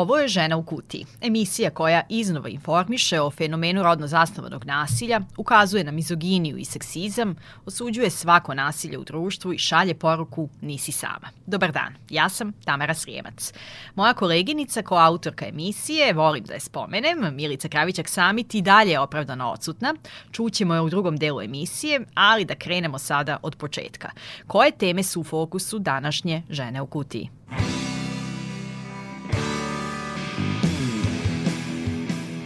Ovo je Žena u kutiji, emisija koja iznova informiše o fenomenu rodno zasnovanog nasilja, ukazuje na mizoginiju i seksizam, osuđuje svako nasilje u društvu i šalje poruku nisi sama. Dobar dan, ja sam Tamara Srijemac. Moja koleginica ko autorka emisije, volim da je spomenem, Milica Kravićak Samit i dalje je opravdano odsutna. Čućemo je u drugom delu emisije, ali da krenemo sada od početka. Koje teme su u fokusu današnje Žene u kutiji?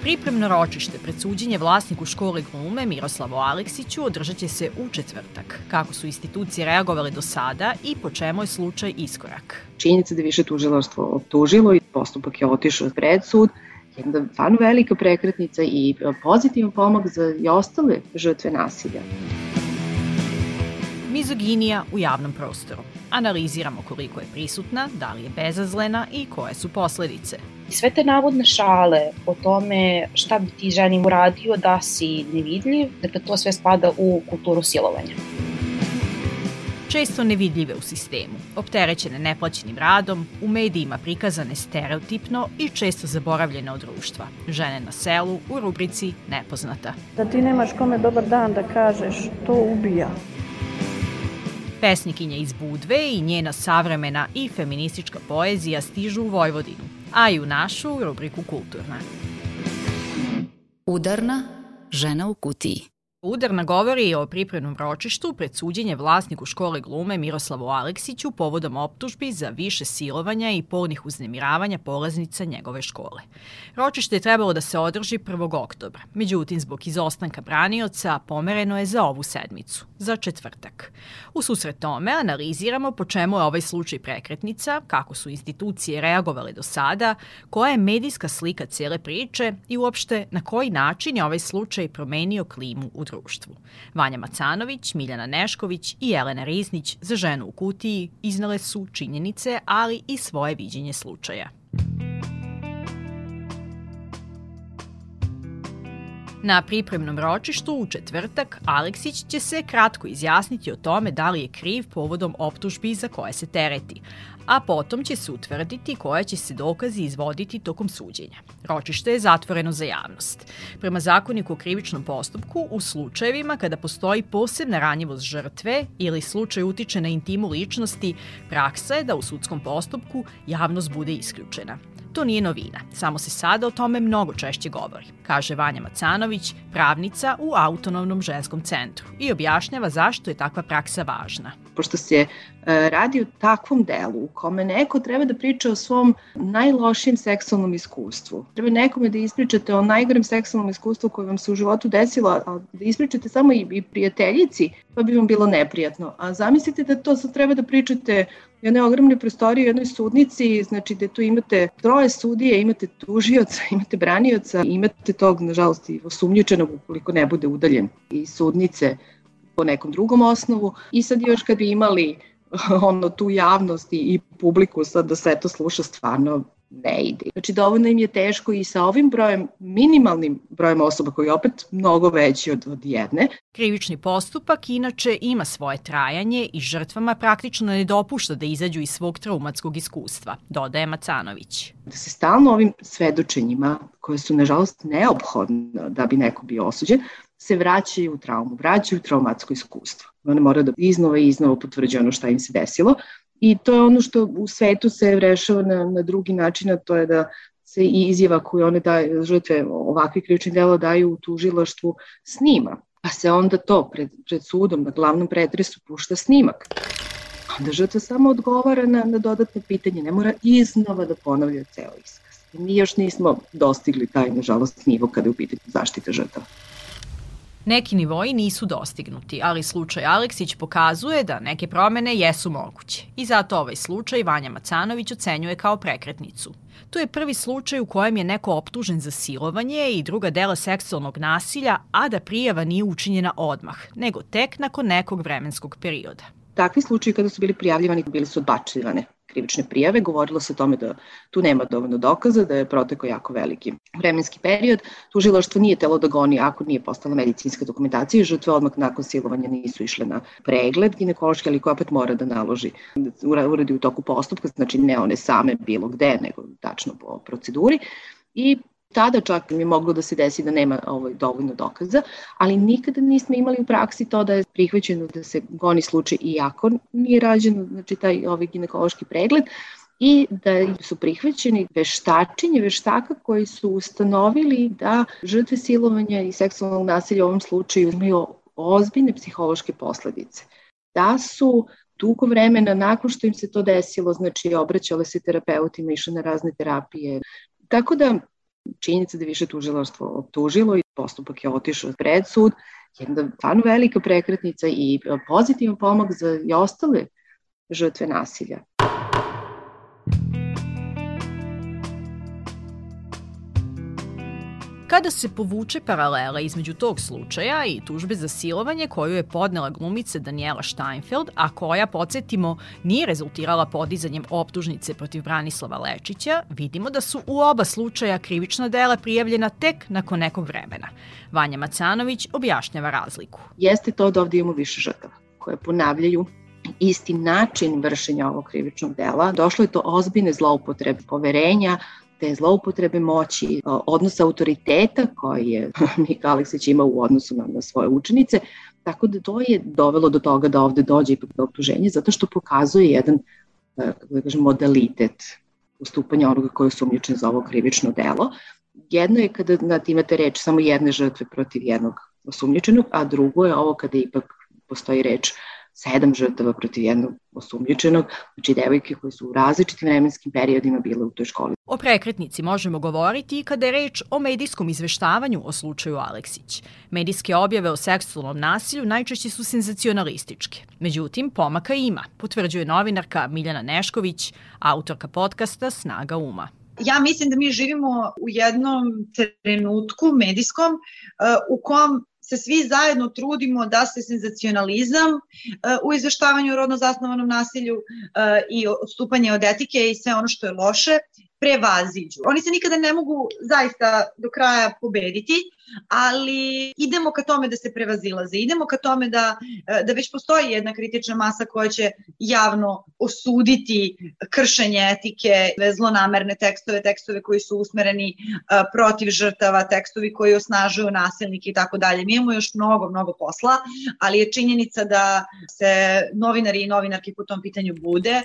Pripremno ročište pred suđenje vlasniku škole glume Miroslavu Aleksiću održat će se u četvrtak. Kako su institucije reagovale do sada i po čemu je slučaj iskorak? Činjenica da je više tužilaštvo optužilo i postupak je otišao pred sud, jedna stvarno velika prekretnica i pozitivan pomak za i ostale žrtve nasilja. Mizoginija u javnom prostoru. Analiziramo koliko je prisutna, da li je bezazlena i koje su posledice. Sve te navodne šale o tome šta bi ti ženi uradio da si nevidljiv, dakle to sve spada u kulturu silovanja često nevidljive u sistemu, opterećene neplaćenim radom, u medijima prikazane stereotipno i često zaboravljene od društva. Žene na selu u rubrici Nepoznata. Da ti nemaš kome dobar dan da kažeš, to ubija. Pesnikinja iz Budve i njena savremena i feministička poezija stižu u Vojvodinu, a i u našu rubriku Kulturna. Udarna žena u kutiji. Udarna govori o pripremnom ročištu pred suđenje vlasniku škole glume Miroslavu Aleksiću povodom optužbi za više silovanja i polnih uznemiravanja polaznica njegove škole. Ročište je trebalo da se održi 1. oktobra, međutim zbog izostanka branioca pomereno je za ovu sedmicu, za četvrtak. U susret tome analiziramo po čemu je ovaj slučaj prekretnica, kako su institucije reagovale do sada, koja je medijska slika cijele priče i uopšte na koji način je ovaj slučaj promenio klimu u društvu. Vanja Macanović, Miljana Nešković i Jelena Riznić za ženu u kutiji iznale su činjenice, ali i svoje viđenje slučaja. Na pripremnom ročištu u četvrtak Aleksić će se kratko izjasniti o tome da li je kriv povodom optužbi za koje se tereti, a potom će se utvrditi koja će se dokazi izvoditi tokom suđenja. Ročište je zatvoreno za javnost. Prema zakoniku o krivičnom postupku, u slučajevima kada postoji posebna ranjivost žrtve ili slučaj utiče na intimu ličnosti, praksa je da u sudskom postupku javnost bude isključena. To nije novina, samo se sada o tome mnogo češće govori, kaže Vanja Macanović, pravnica u Autonomnom ženskom centru i objašnjava zašto je takva praksa važna. Pošto se e, radi o takvom delu u kome neko treba da priča o svom najlošijem seksualnom iskustvu. Treba nekome da ispričate o najgorem seksualnom iskustvu koje vam se u životu desilo, a da ispričate samo i, i prijateljici, pa bi vam bilo neprijatno. A zamislite da to sad treba da pričate jedne ogromne prostorije u jednoj sudnici, znači da tu imate troje sudije, imate tužioca, imate branioca, imate tog, nažalost, i osumnjičenog ukoliko ne bude udaljen iz sudnice po nekom drugom osnovu. I sad još kad bi imali ono tu javnost i publiku sad da sve to sluša stvarno ne ide. Znači dovoljno im je teško i sa ovim brojem, minimalnim brojem osoba koji je opet mnogo veći od, od jedne. Krivični postupak inače ima svoje trajanje i žrtvama praktično ne dopušta da izađu iz svog traumatskog iskustva, dodaje Macanović. Da se stalno ovim svedočenjima, koje su nažalost neophodne da bi neko bio osuđen, se vraćaju u traumu, vraćaju u traumatsko iskustvo. One moraju da iznova i iznova potvrđaju ono šta im se desilo I to je ono što u svetu se rešava na, na drugi način, a to je da se i izjava koju one daju, žrtve ovakvih krivičnih dela daju u tužilaštvu snima, pa se onda to pred, pred sudom na glavnom pretresu pušta snimak. Onda žrtva samo odgovara na, na dodatne pitanje, ne mora iznova da ponavlja ceo iskaz. Mi još nismo dostigli taj, nažalost, nivo kada je u pitanju zaštita žrtava. Neki nivoji nisu dostignuti, ali slučaj Aleksić pokazuje da neke promene jesu moguće. I zato ovaj slučaj Vanja Macanović ocenjuje kao prekretnicu. To je prvi slučaj u kojem je neko optužen za silovanje i druga dela seksualnog nasilja, a da prijava nije učinjena odmah, nego tek nakon nekog vremenskog perioda. Takvi slučaji kada su bili prijavljivani bili su odbačivane krivične prijave, govorilo se o tome da tu nema dovoljno dokaza, da je protekao jako veliki vremenski period. Tužilaštvo nije telo da goni ako nije postala medicinska dokumentacija i žrtve odmah nakon silovanja nisu išle na pregled ginekološki, ali koja opet mora da naloži, uradi u toku postupka, znači ne one same bilo gde, nego tačno po proceduri. I tada čak je moglo da se desi da nema ovaj, dovoljno dokaza, ali nikada nismo imali u praksi to da je prihvaćeno da se goni slučaj iako nije rađen znači taj ovaj ginekološki pregled i da su prihvaćeni veštačenje veštaka koji su ustanovili da žrtve silovanja i seksualnog nasilja u ovom slučaju imaju ozbiljne psihološke posledice. Da su dugo vremena nakon što im se to desilo, znači obraćale se terapeutima, išle na razne terapije. Tako da činjenica da više tužilaštvo optužilo i postupak je otišao pred sud, jedna stvarno velika prekretnica i pozitivan pomak za i ostale žrtve nasilja. Kada se povuče paralela između tog slučaja i tužbe za silovanje koju je podnela glumica Daniela Steinfeld, a koja, podsjetimo, nije rezultirala podizanjem optužnice protiv Branislava Lečića, vidimo da su u oba slučaja krivična dela prijavljena tek nakon nekog vremena. Vanja Macanović objašnjava razliku. Jeste to da ovde imamo više žrtava koje ponavljaju isti način vršenja ovog krivičnog dela. Došlo je to ozbiljne zloupotrebe poverenja, te zloupotrebe moći, odnos autoriteta koji je Mika Aleksić ima u odnosu na, na svoje učenice, tako da to je dovelo do toga da ovde dođe ipak do optuženja, zato što pokazuje jedan, e, kako da kažem, modalitet ustupanja onoga koji je sumnjičen za ovo krivično delo. Jedno je kada na imate reč samo jedne žrtve protiv jednog osumnjičenog, a drugo je ovo kada ipak postoji reč sedam žrtava protiv jednog osumljičenog, znači devojke koje su u različitim vremenskim periodima bile u toj školi. O prekretnici možemo govoriti i kada je reč o medijskom izveštavanju o slučaju Aleksić. Medijske objave o seksualnom nasilju najčešće su senzacionalističke. Međutim, pomaka ima, potvrđuje novinarka Miljana Nešković, autorka podcasta Snaga uma. Ja mislim da mi živimo u jednom trenutku medijskom uh, u kom se svi zajedno trudimo da se senzacionalizam uh, u izveštavanju o rodno zasnovanom nasilju uh, i odstupanje od etike i sve ono što je loše prevaziđu. Oni se nikada ne mogu zaista do kraja pobediti, ali idemo ka tome da se prevazilaze, idemo ka tome da, da već postoji jedna kritična masa koja će javno osuditi kršenje etike, zlonamerne tekstove, tekstove koji su usmereni protiv žrtava, tekstovi koji osnažuju nasilnike i tako dalje. Mi imamo još mnogo, mnogo posla, ali je činjenica da se novinari i novinarki po tom pitanju bude.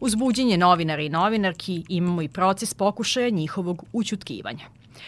Uz buđenje novinara i novinarki imamo i proces pokušaja njihovog učutkivanja.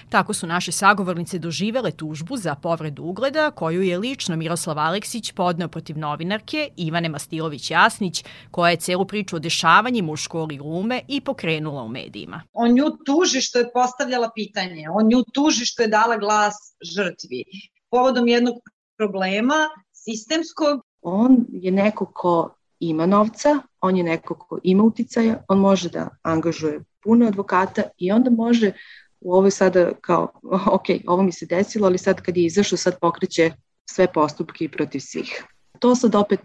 Tako su naše sagovornice doživele tužbu za povredu ugleda koju je lično Miroslav Aleksić podneo protiv novinarke Ivane Mastilović-Jasnić koja je celu priču o dešavanjima u školi glume i pokrenula u medijima. On nju tuži što je postavljala pitanje, on nju tuži što je dala glas žrtvi. Povodom jednog problema sistemskog. On je neko ko ima novca, on je neko ko ima uticaja, on može da angažuje puno advokata i onda može u ovoj sada kao, ok, ovo mi se desilo, ali sad kad je izašao, sad pokreće sve postupke protiv svih. To sad opet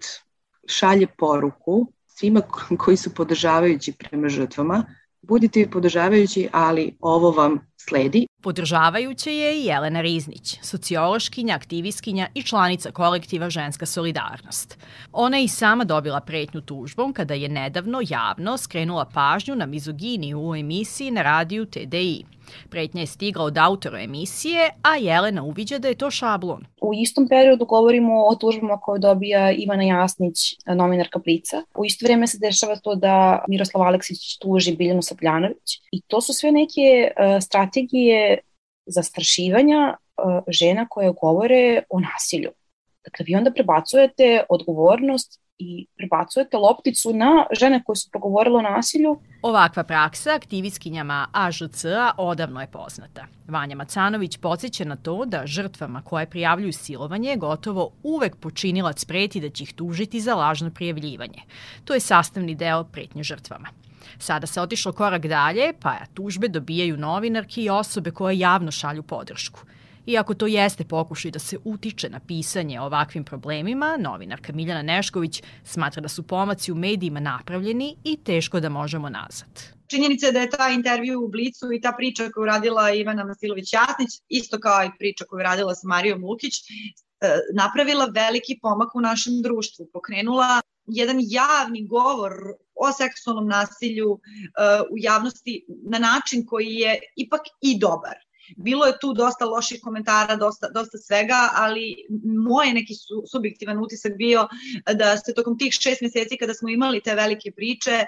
šalje poruku svima koji su podržavajući prema žrtvama, budite podržavajući, ali ovo vam sledi. Podržavajuće je i Jelena Riznić, sociološkinja, aktivistkinja i članica kolektiva Ženska solidarnost. Ona je i sama dobila pretnju tužbom kada je nedavno javno skrenula pažnju na mizoginiju u emisiji na radiju TDI. Pretnja je stigla od autora emisije, a Jelena uviđa da je to šablon. U istom periodu govorimo o tužbama koje dobija Ivana Jasnić, novinarka Blica. U isto vrijeme se dešava to da Miroslav Aleksić tuži Biljanu Sapljanović. I to su sve neke uh, strategije zastrašivanja uh, žena koje govore o nasilju. Dakle, vi onda prebacujete odgovornost i prebacujete lopticu na žene koje su progovorile o nasilju. Ovakva praksa aktivistkinjama AŽC-a odavno je poznata. Vanja Macanović podsjeća na to da žrtvama koje prijavljuju silovanje gotovo uvek počinilac preti da će ih tužiti za lažno prijavljivanje. To je sastavni deo pretnje žrtvama. Sada se otišlo korak dalje, pa tužbe dobijaju novinarki i osobe koje javno šalju podršku. Iako to jeste pokušaj da se utiče na pisanje o ovakvim problemima, novinarka Miljana Nešković smatra da su pomaci u medijima napravljeni i teško da možemo nazad. Činjenica je da je ta intervju u Blicu i ta priča koju radila Ivana Masilović-Jasnić, isto kao i priča koju radila sa Marijom Lukić, e, napravila veliki pomak u našem društvu, pokrenula jedan javni govor o seksualnom nasilju uh, u javnosti na način koji je ipak i dobar. Bilo je tu dosta loših komentara, dosta, dosta svega, ali moj neki su, subjektivan utisak bio da se tokom tih šest meseci kada smo imali te velike priče e,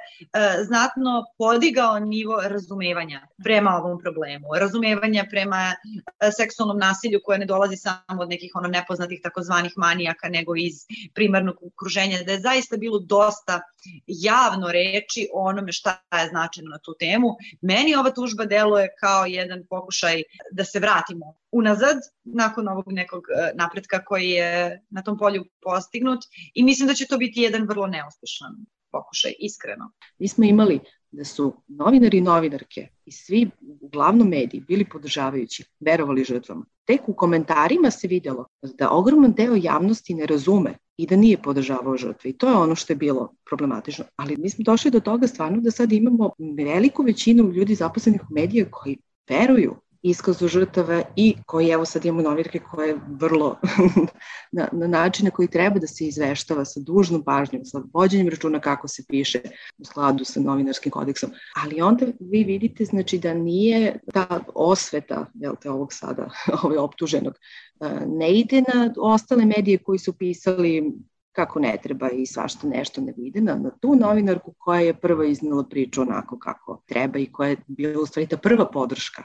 znatno podigao nivo razumevanja prema ovom problemu, razumevanja prema e, seksualnom nasilju koje ne dolazi samo od nekih ono nepoznatih takozvanih manijaka, nego iz primarnog okruženja, da je zaista bilo dosta javno reči o onome šta je značajno na tu temu. Meni ova tužba deluje kao jedan pokušaj da se vratimo unazad nakon ovog nekog e, napretka koji je na tom polju postignut i mislim da će to biti jedan vrlo neuspešan pokušaj, iskreno. Mi smo imali da su novinari i novinarke i svi uglavnom mediji bili podržavajući, verovali žrtvama. Tek u komentarima se videlo da ogroman deo javnosti ne razume i da nije podržavao žrtve. I to je ono što je bilo problematično. Ali mi smo došli do toga stvarno da sad imamo veliku većinu ljudi zaposlenih u medije koji veruju iskazu žrtava i koji evo sad imamo novinarke koje je vrlo na, na način na koji treba da se izveštava sa dužnom pažnjom, sa vođenjem računa kako se piše u skladu sa novinarskim kodeksom. Ali onda vi vidite znači da nije ta osveta jel te, ovog sada, ovaj optuženog, e, ne ide na ostale medije koji su pisali kako ne treba i svašta nešto ne vide na, na tu novinarku koja je prva iznala priču onako kako treba i koja je bila u stvari ta prva podrška.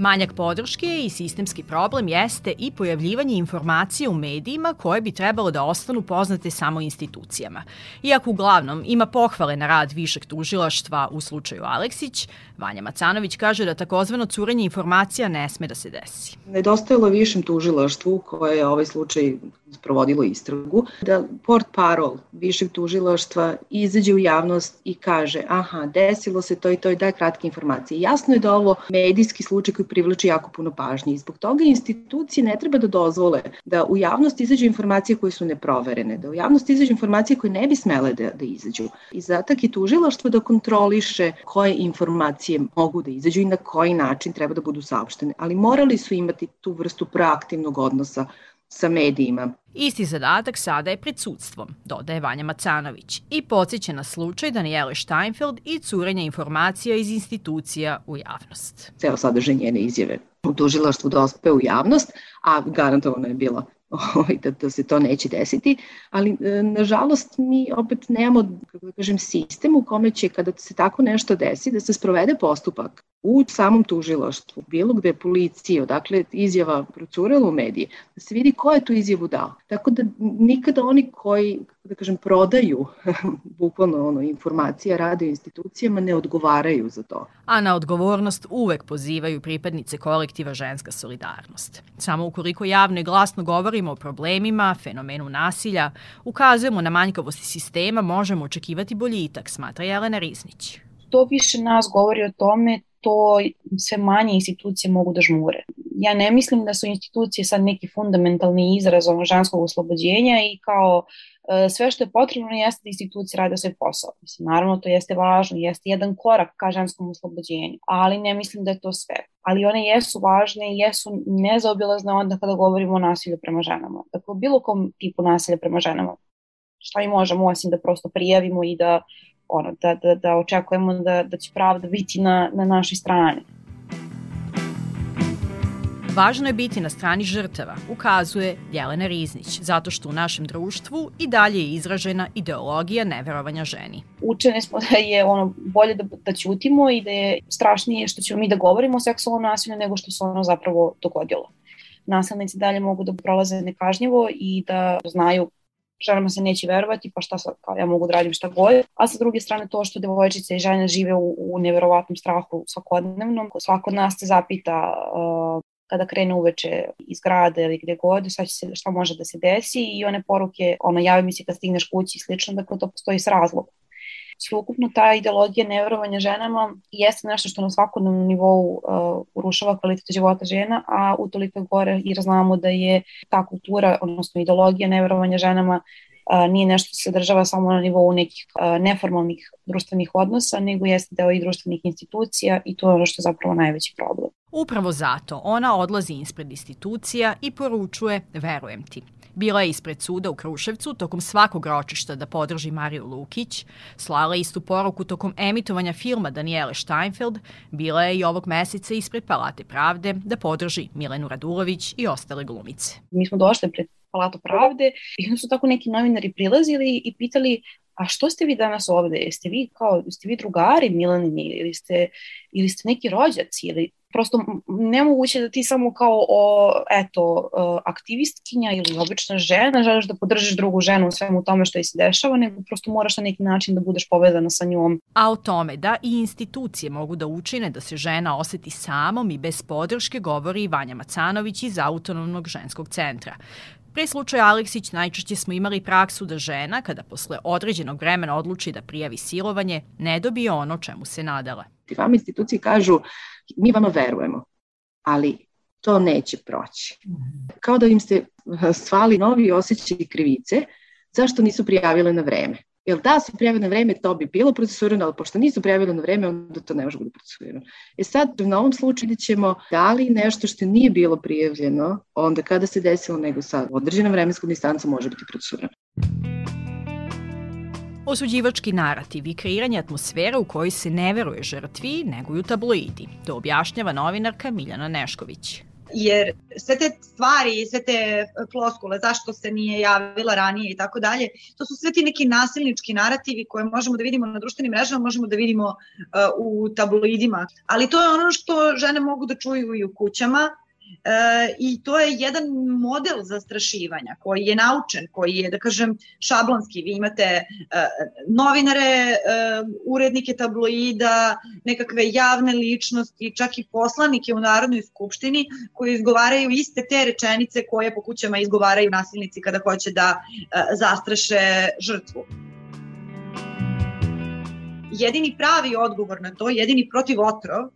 Manjak podrške i sistemski problem jeste i pojavljivanje informacija u medijima koje bi trebalo da ostanu poznate samo institucijama. Iako uglavnom ima pohvale na rad višeg tužilaštva u slučaju Aleksić, Vanja Macanović kaže da takozvano curenje informacija ne sme da se desi. Nedostajalo višem tužilaštvu koje je ovaj slučaj sprovodilo istragu, da port parol višeg tužilaštva izađe u javnost i kaže aha, desilo se to i to i daje kratke informacije. Jasno je da ovo medijski slučaj koji privlači jako puno pažnje i zbog toga institucije ne treba da dozvole da u javnost izađu informacije koje su neproverene, da u javnost izađu informacije koje ne bi smele da, da izađu. I zatak je tužilaštvo da kontroliše koje informacije mogu da izađu i na koji način treba da budu saopštene, ali morali su imati tu vrstu proaktivnog odnosa sa medijima. Isti zadatak sada je pred sudstvom, dodaje Vanja Macanović, i podsjeća na slučaj Daniele Steinfeld i curenja informacija iz institucija u javnost. Ceo sadržaj njene izjave u tužilaštvu dospe u javnost, a garantovano je bilo ovaj, da, da se to neće desiti, ali e, nažalost mi opet nemamo, kako da kažem, sistem u kome će kada se tako nešto desi da se sprovede postupak u samom tužilaštvu, bilo gde je policija, odakle izjava procurela u mediji, da se vidi ko je tu izjavu dao. Tako da nikada oni koji, da kažem, prodaju bukvalno ono, informacija, rade u institucijama, ne odgovaraju za to. A na odgovornost uvek pozivaju pripadnice kolektiva Ženska solidarnost. Samo ukoliko javno i glasno govorimo o problemima, fenomenu nasilja, ukazujemo na manjkavosti sistema, možemo očekivati boljitak, smatra Jelena Riznić to više nas govori o tome to sve manje institucije mogu da žmure. Ja ne mislim da su institucije sad neki fundamentalni izraz ono ženskog oslobođenja i kao e, sve što je potrebno jeste da institucije rade svoj posao. Mislim, naravno to jeste važno, jeste jedan korak ka ženskom oslobođenju, ali ne mislim da je to sve. Ali one jesu važne i jesu nezaobilazne onda kada govorimo o nasilju prema ženama. Dakle, bilo kom tipu nasilja prema ženama. Šta mi možemo osim da prosto prijavimo i da ono, da, da, da očekujemo da, da će pravda biti na, na našoj strani. Važno je biti na strani žrtava, ukazuje Jelena Riznić, zato što u našem društvu i dalje je izražena ideologija neverovanja ženi. Učene smo da je ono bolje da, da ćutimo i da je strašnije što ćemo mi da govorimo o seksualnom nasilju nego što se ono zapravo dogodilo nasilnici dalje mogu da prolaze nekažnjivo i da znaju ženama se neće verovati, pa šta sad, kao ja mogu da radim šta god. A sa druge strane to što devojčice i žene žive u, u neverovatnom strahu svakodnevnom. Svako od nas se zapita uh, kada krene uveče iz grada ili gde god, šta, će se, šta može da se desi i one poruke, ono, javi mi se kad stigneš kući i slično, dakle to postoji s razlogom. Sveukupno ta ideologija neverovanja ženama jeste nešto što na svakodnevnom nivou uh, urušava kvalitet života žena, a utoliko gore i znamo da je ta kultura, odnosno ideologija neverovanja ženama nije nešto što se država samo na nivou nekih neformalnih društvenih odnosa, nego jeste deo i društvenih institucija i to je ono što je zapravo najveći problem. Upravo zato ona odlazi ispred institucija i poručuje verujem ti. Bila je ispred suda u Kruševcu tokom svakog ročišta da podrži Mariju Lukić, slala istu poruku tokom emitovanja filma Daniele Steinfeld, bila je i ovog meseca ispred Palate pravde da podrži Milenu Radulović i ostale glumice. Mi smo došli pred Palatu pravde i su tako neki novinari prilazili i pitali a što ste vi danas ovde? Jeste vi kao, jeste vi drugari Milanini ili ste, ili ste neki rođaci ili prosto nemoguće da ti samo kao o, eto, aktivistkinja ili obična žena želiš da podržiš drugu ženu u svemu tome što je se dešava, nego prosto moraš na neki način da budeš povezana sa njom. A o tome da i institucije mogu da učine da se žena oseti samom i bez podrške govori i Vanja Macanović iz Autonomnog ženskog centra. Pre slučaja Aleksić najčešće smo imali praksu da žena, kada posle određenog vremena odluči da prijavi silovanje, ne dobije ono čemu se nadala. Vama institucije kažu, mi vama verujemo, ali to neće proći. Kao da im se svali novi osjećaj krivice, zašto nisu prijavile na vreme. Jer da su prijavili na vreme, to bi bilo procesuirano, ali pošto nisu prijavili na vreme, onda to ne može biti procesuirano. E sad, na ovom slučaju ćemo da li nešto što nije bilo prijavljeno, onda kada se desilo, nego sa određenom vremenskom distancom može biti procesuirano. Osuđivački narativ i kreiranje atmosfere u kojoj se ne veruje žrtvi neguju tabloidi. To objašnjava novinarka Miljana Nešković jer sve te stvari, sve te floskule, zašto se nije javila ranije i tako dalje, to su sve ti neki nasilnički narativi koje možemo da vidimo na društvenim mrežama, možemo da vidimo uh, u tabloidima, ali to je ono što žene mogu da čuju i u kućama, E, I to je jedan model zastrašivanja koji je naučen, koji je, da kažem, šablonski. Vi imate e, novinare, e, urednike tabloida, nekakve javne ličnosti, čak i poslanike u Narodnoj skupštini koji izgovaraju iste te rečenice koje po kućama izgovaraju nasilnici kada hoće da e, zastraše žrtvu jedini pravi odgovor na to, jedini protiv otrov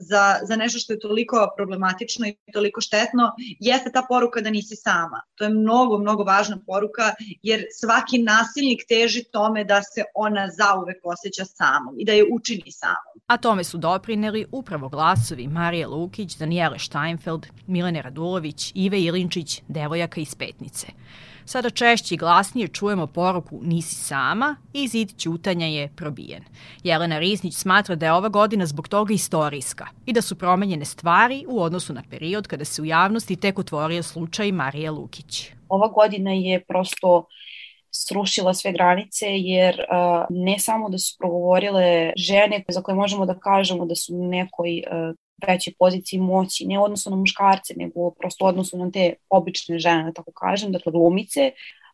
za, za nešto što je toliko problematično i toliko štetno, jeste ta poruka da nisi sama. To je mnogo, mnogo važna poruka, jer svaki nasilnik teži tome da se ona zauvek osjeća samom i da je učini samom. A tome su doprineli upravo glasovi Marije Lukić, Daniele Steinfeld, Milene Radulović, Ive Ilinčić, devojaka iz Petnice. Sada češće i glasnije čujemo poruku nisi sama i zid ćutanja je probijen. Jelena Riznić smatra da je ova godina zbog toga istorijska i da su promenjene stvari u odnosu na period kada se u javnosti tek otvorio slučaj Marije Lukić. Ova godina je prosto srušila sve granice jer ne samo da su progovorile žene za koje možemo da kažemo da su nekoj uh, većoj poziciji moći, ne u odnosu na muškarce, nego prosto u odnosu na te obične žene, da tako kažem, dakle glumice,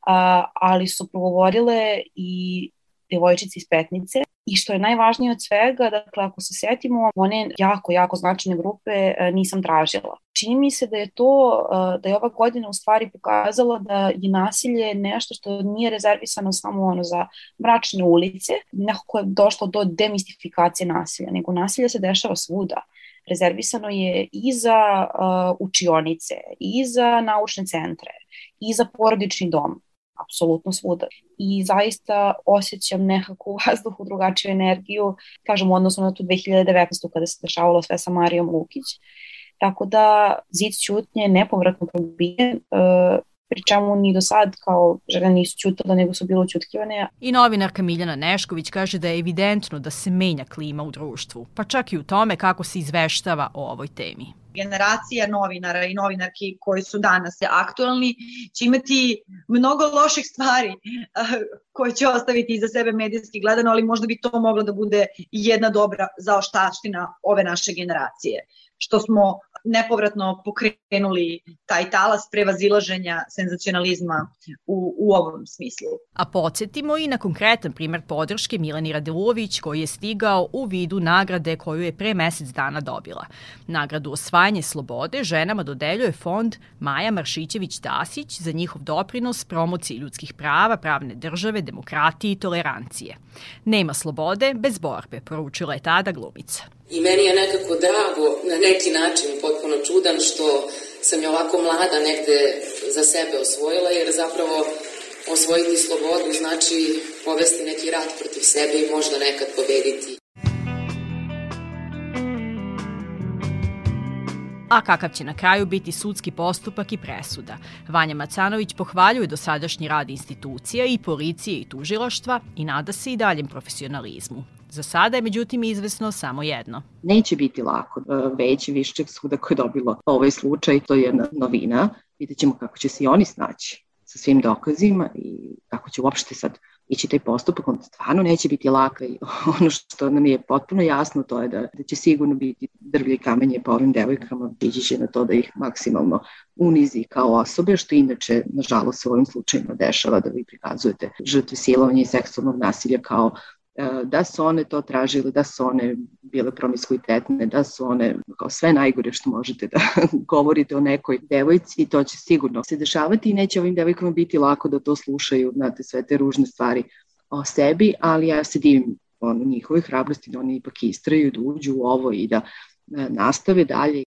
a, ali su progovorile i devojčice iz Petnice i što je najvažnije od svega, dakle ako se setimo, one jako, jako značajne grupe e, nisam tražila. Čini mi se da je to, e, da je ova godina u stvari pokazala da je nasilje nešto što nije rezervisano samo ono za mračne ulice, nekako je došlo do demistifikacije nasilja, nego nasilje se dešava svuda rezervisano je i za uh, učionice, i za naučne centre, i za porodični dom, apsolutno svuda. I zaista osjećam nekako u vazduhu drugačiju energiju, kažem, u odnosu na tu 2019. kada se dešavalo sve sa Marijom Lukić. Tako da zid ćutnje nepovratno probijen, uh, pri čemu ni do sad kao žene nisu čutale, nego su bilo čutkivane. I novinarka Miljana Nešković kaže da je evidentno da se menja klima u društvu, pa čak i u tome kako se izveštava o ovoj temi generacija novinara i novinarki koji su danas aktualni će imati mnogo loših stvari koje će ostaviti iza sebe medijski gledano, ali možda bi to moglo da bude jedna dobra zaoštaština ove naše generacije. Što smo nepovratno pokrenuli taj talas prevazilaženja senzacionalizma u, u ovom smislu. A podsjetimo i na konkretan primer podrške Milani Radelović koji je stigao u vidu nagrade koju je pre mesec dana dobila. Nagradu Osvajanje slobode ženama dodeljuje fond Maja Maršićević-Tasić za njihov doprinos promociji ljudskih prava, pravne države, demokratije i tolerancije. Nema slobode bez borbe, poručila je tada glumica. I meni je nekako drago, na neki način potpuno čudan što sam je ovako mlada negde za sebe osvojila, jer zapravo osvojiti slobodu znači povesti neki rat protiv sebe i možda nekad pobediti. A kakav će na kraju biti sudski postupak i presuda? Vanja Macanović pohvaljuje dosadašnji rad institucija i policije i tužilaštva i nada se i daljem profesionalizmu. Za sada je međutim izvesno samo jedno. Neće biti lako. E, Veće višćeg suda koje je dobilo ovaj slučaj, to je jedna novina. Vidjet ćemo kako će se i oni snaći sa svim dokazima i kako će uopšte sad ići taj postupak, on stvarno neće biti laka i ono što nam je potpuno jasno to je da, da će sigurno biti drvlje kamenje po ovim devojkama, ići će na to da ih maksimalno unizi kao osobe, što inače, nažalost, u ovim slučajima dešava da vi prikazujete žrtve silovanja i seksualnog nasilja kao da su one to tražile, da su one bile promiskuitetne, da su one kao sve najgore što možete da govorite o nekoj devojci i to će sigurno se dešavati i neće ovim devojkama biti lako da to slušaju, znate, sve te ružne stvari o sebi, ali ja se divim ono, njihove hrabrosti da oni ipak istraju, da uđu u ovo i da e, nastave dalje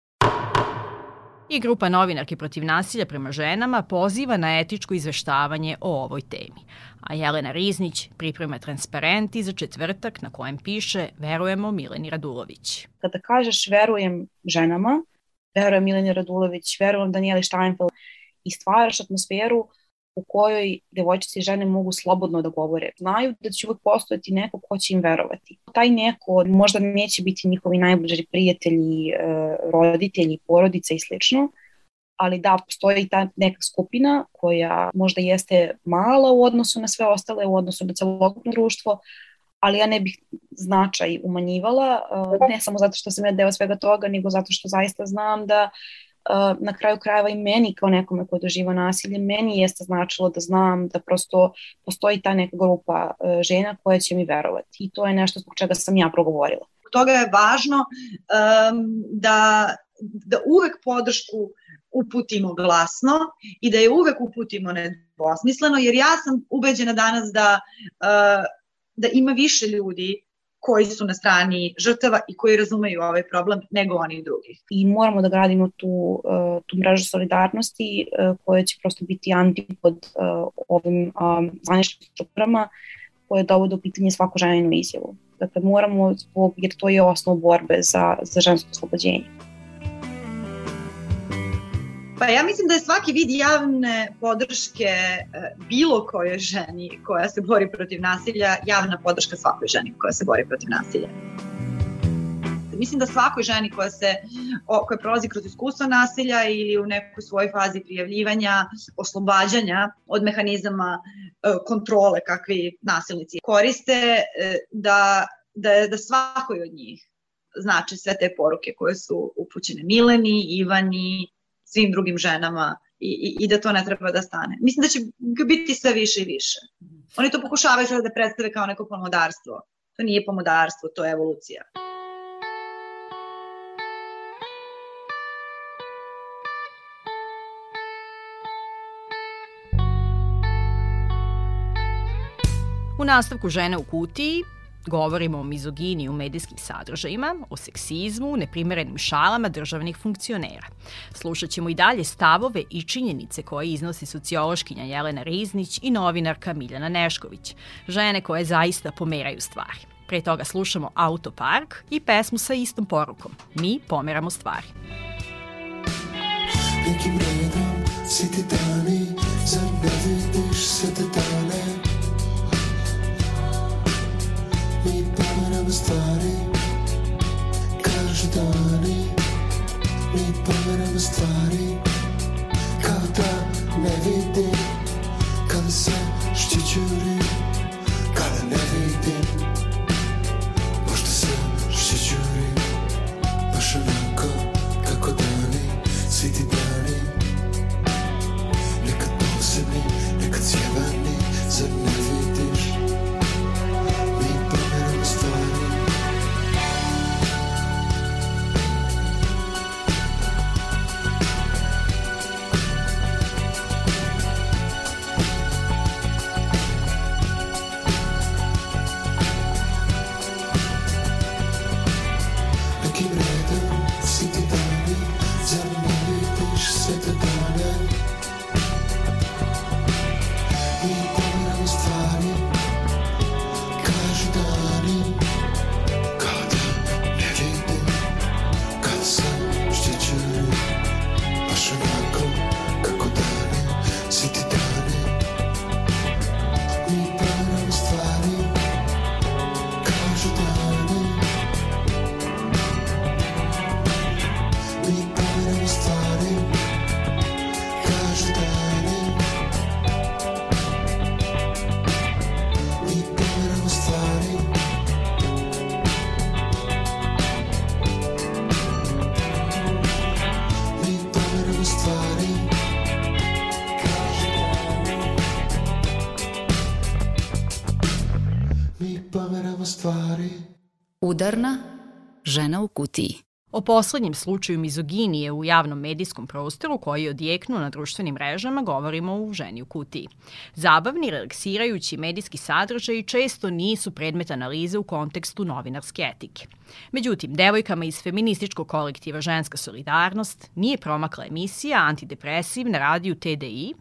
i grupa novinarki protiv nasilja prema ženama poziva na etičko izveštavanje o ovoj temi. A Jelena Riznić priprema transparenti za četvrtak na kojem piše Verujemo Mileni Radulović. Kada kažeš verujem ženama, verujem Mileni Radulović, verujem Danijeli Steinfeld i stvaraš atmosferu u kojoj devojčice i žene mogu slobodno da govore. Znaju da će uvek postojati neko ko će im verovati. Taj neko možda neće biti njihovi najbliži prijatelji, e, roditelji, porodice i slično, ali da postoji ta neka skupina koja možda jeste mala u odnosu na sve ostale, u odnosu na celokupno društvo, ali ja ne bih značaj umanjivala, e, ne samo zato što sam ja deo svega toga, nego zato što zaista znam da na kraju krajeva i meni kao nekome ko doživa nasilje, meni jeste značilo da znam da prosto postoji ta neka grupa e, žena koja će mi verovati i to je nešto zbog čega sam ja progovorila. Toga je važno um, da, da uvek podršku uputimo glasno i da je uvek uputimo nedvosmisleno, jer ja sam ubeđena danas da, uh, da ima više ljudi koji su na strani žrtava i koji razumeju ovaj problem nego oni drugi. I moramo da gradimo tu, uh, tu mrežu solidarnosti uh, koja će prosto biti antipod uh, ovim zvaničnim strukturama koje dovode u pitanje svaku ženinu izjavu. Dakle, moramo, zbog, jer to je osnov borbe za, za žensko oslobođenje. Pa ja mislim da je svaki vid javne podrške e, bilo kojoj ženi koja se bori protiv nasilja, javna podrška svakoj ženi koja se bori protiv nasilja. Mislim da svakoj ženi koja se koja prolazi kroz iskustvo nasilja ili u nekoj svojoj fazi prijavljivanja, oslobađanja od mehanizama e, kontrole kakvi nasilnici koriste, e, da, da, da svakoj od njih znači sve te poruke koje su upućene Mileni, Ivani, svim drugim ženama i, i, i da to ne treba da stane. Mislim da će biti sve više i više. Oni to pokušavaju da predstave kao neko pomodarstvo. To nije pomodarstvo, to je evolucija. U nastavku Žene u kutiji Govorimo o mizogini u medijskim sadržajima, o seksizmu, neprimerenim šalama državnih funkcionera. Slušat ćemo i dalje stavove i činjenice koje iznosi sociološkinja Jelena Riznić i novinarka Miljana Nešković, žene koje zaista pomeraju stvari. Pre toga slušamo Autopark i pesmu sa istom porukom. Mi pomeramo stvari. Nekim redom svi dani, pomeramo Udarna žena u kutiji. O poslednjem slučaju mizoginije u javnom medijskom prostoru koji je odjeknuo na društvenim mrežama govorimo u Ženi u kutiji. Zabavni, relaksirajući medijski sadržaji često nisu predmet analize u kontekstu novinarske etike. Međutim, devojkama iz feminističkog kolektiva Ženska solidarnost nije promakla emisija Antidepresiv na radiju TDI,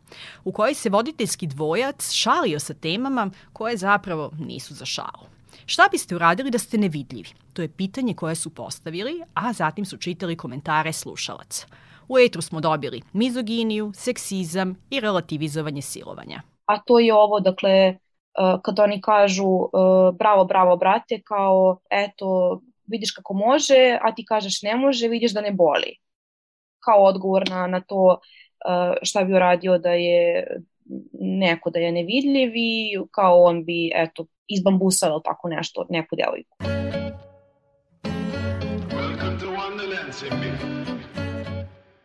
u kojoj se voditeljski dvojac šalio sa temama koje zapravo nisu za šalu. Šta biste uradili da ste nevidljivi? To je pitanje koje su postavili, a zatim su čitali komentare slušalaca. U etru smo dobili mizoginiju, seksizam i relativizovanje silovanja. a to je ovo, dakle, uh, kad oni kažu uh, bravo, bravo, brate, kao eto, vidiš kako može, a ti kažeš ne može, vidiš da ne boli. Kao odgovor na, na to uh, šta bi uradio da je neko da je nevidljiv i kao on bi, eto, izbambusao ili tako nešto, neku devojku. Welcome to Wonderland, Simbi.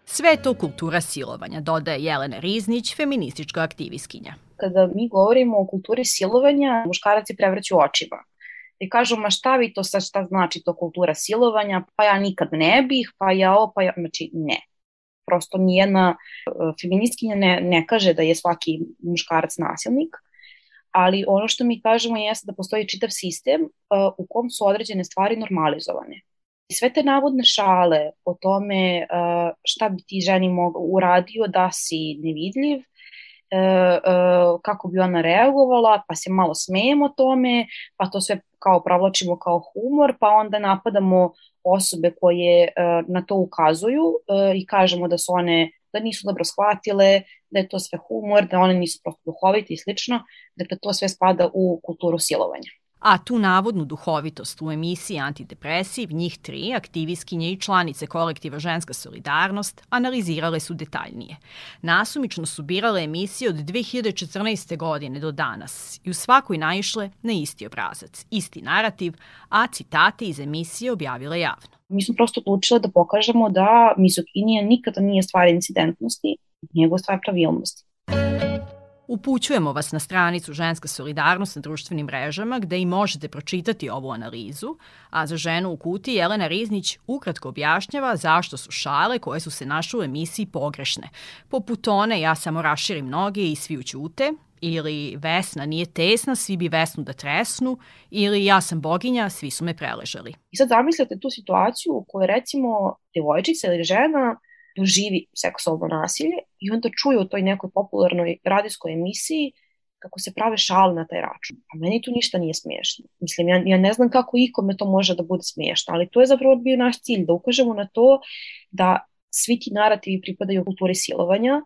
Sve to kultura silovanja, dodaje Jelena Riznić, feministička aktivistkinja. kada mi govorimo o kulturi silovanja, muškarac prevrću očima. I kažu, ma šta vi to sad, šta znači to kultura silovanja, pa ja nikad ne bih, pa ja ovo, pa ja, znači ne. Prosto nijedna e, feministkinja ne, ne kaže da je svaki muškarac nasilnik, ali ono što mi kažemo jeste da postoji čitav sistem uh, u kom su određene stvari normalizovane. I sve te navodne šale o tome uh, šta bi ti ženi mogu, uradio da si nevidljiv, e, e, kako bi ona reagovala, pa se malo smejemo tome, pa to sve kao provlačimo kao humor, pa onda napadamo osobe koje e, na to ukazuju e, i kažemo da su one da nisu dobro shvatile, da je to sve humor, da one nisu prosto duhovite i slično, dakle to sve spada u kulturu silovanja. A tu navodnu duhovitost u emisiji Antidepresiv, njih tri, aktivistkinje i članice kolektiva Ženska solidarnost, analizirale su detaljnije. Nasumično su birale emisije od 2014. godine do danas i u svakoj naišle na isti obrazac, isti narativ, a citate iz emisije objavile javno. Mi smo prosto odlučile da pokažemo da mizoginija nikada nije stvar incidentnosti, nego stvar pravilnosti. Upućujemo vas na stranicu Ženska solidarnost na društvenim mrežama gde i možete pročitati ovu analizu, a za ženu u kuti Jelena Riznić ukratko objašnjava zašto su šale koje su se našle u emisiji pogrešne. Poput one ja samo raširim noge i svi učute, ili Vesna nije tesna, svi bi Vesnu da tresnu, ili ja sam boginja, svi su me preležali. I sad zamislite tu situaciju u kojoj recimo devojčica ili žena doživi seksualno nasilje i onda čuje u toj nekoj popularnoj radijskoj emisiji kako se prave šale na taj račun. A meni tu ništa nije smiješno. Mislim, ja, ja ne znam kako ikome to može da bude smiješno, ali to je zapravo bio naš cilj, da ukažemo na to da svi ti narativi pripadaju kulturi silovanja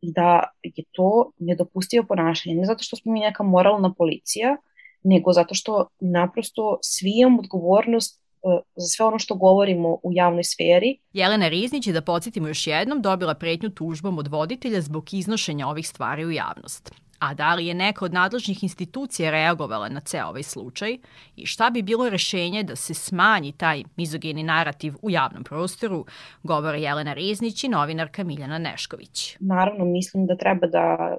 i da je to nedopustivo ponašanje. Ne zato što smo mi neka moralna policija, nego zato što naprosto svi imamo odgovornost za sve ono što govorimo u javnoj sferi. Jelena Riznić je, da podsjetimo još jednom, dobila pretnju tužbom od voditelja zbog iznošenja ovih stvari u javnost. A da li je neka od nadležnih institucija reagovala na ceo ovaj slučaj i šta bi bilo rešenje da se smanji taj mizogeni narativ u javnom prostoru, govore Jelena Riznić i novinarka Miljana Nešković. Naravno, mislim da treba da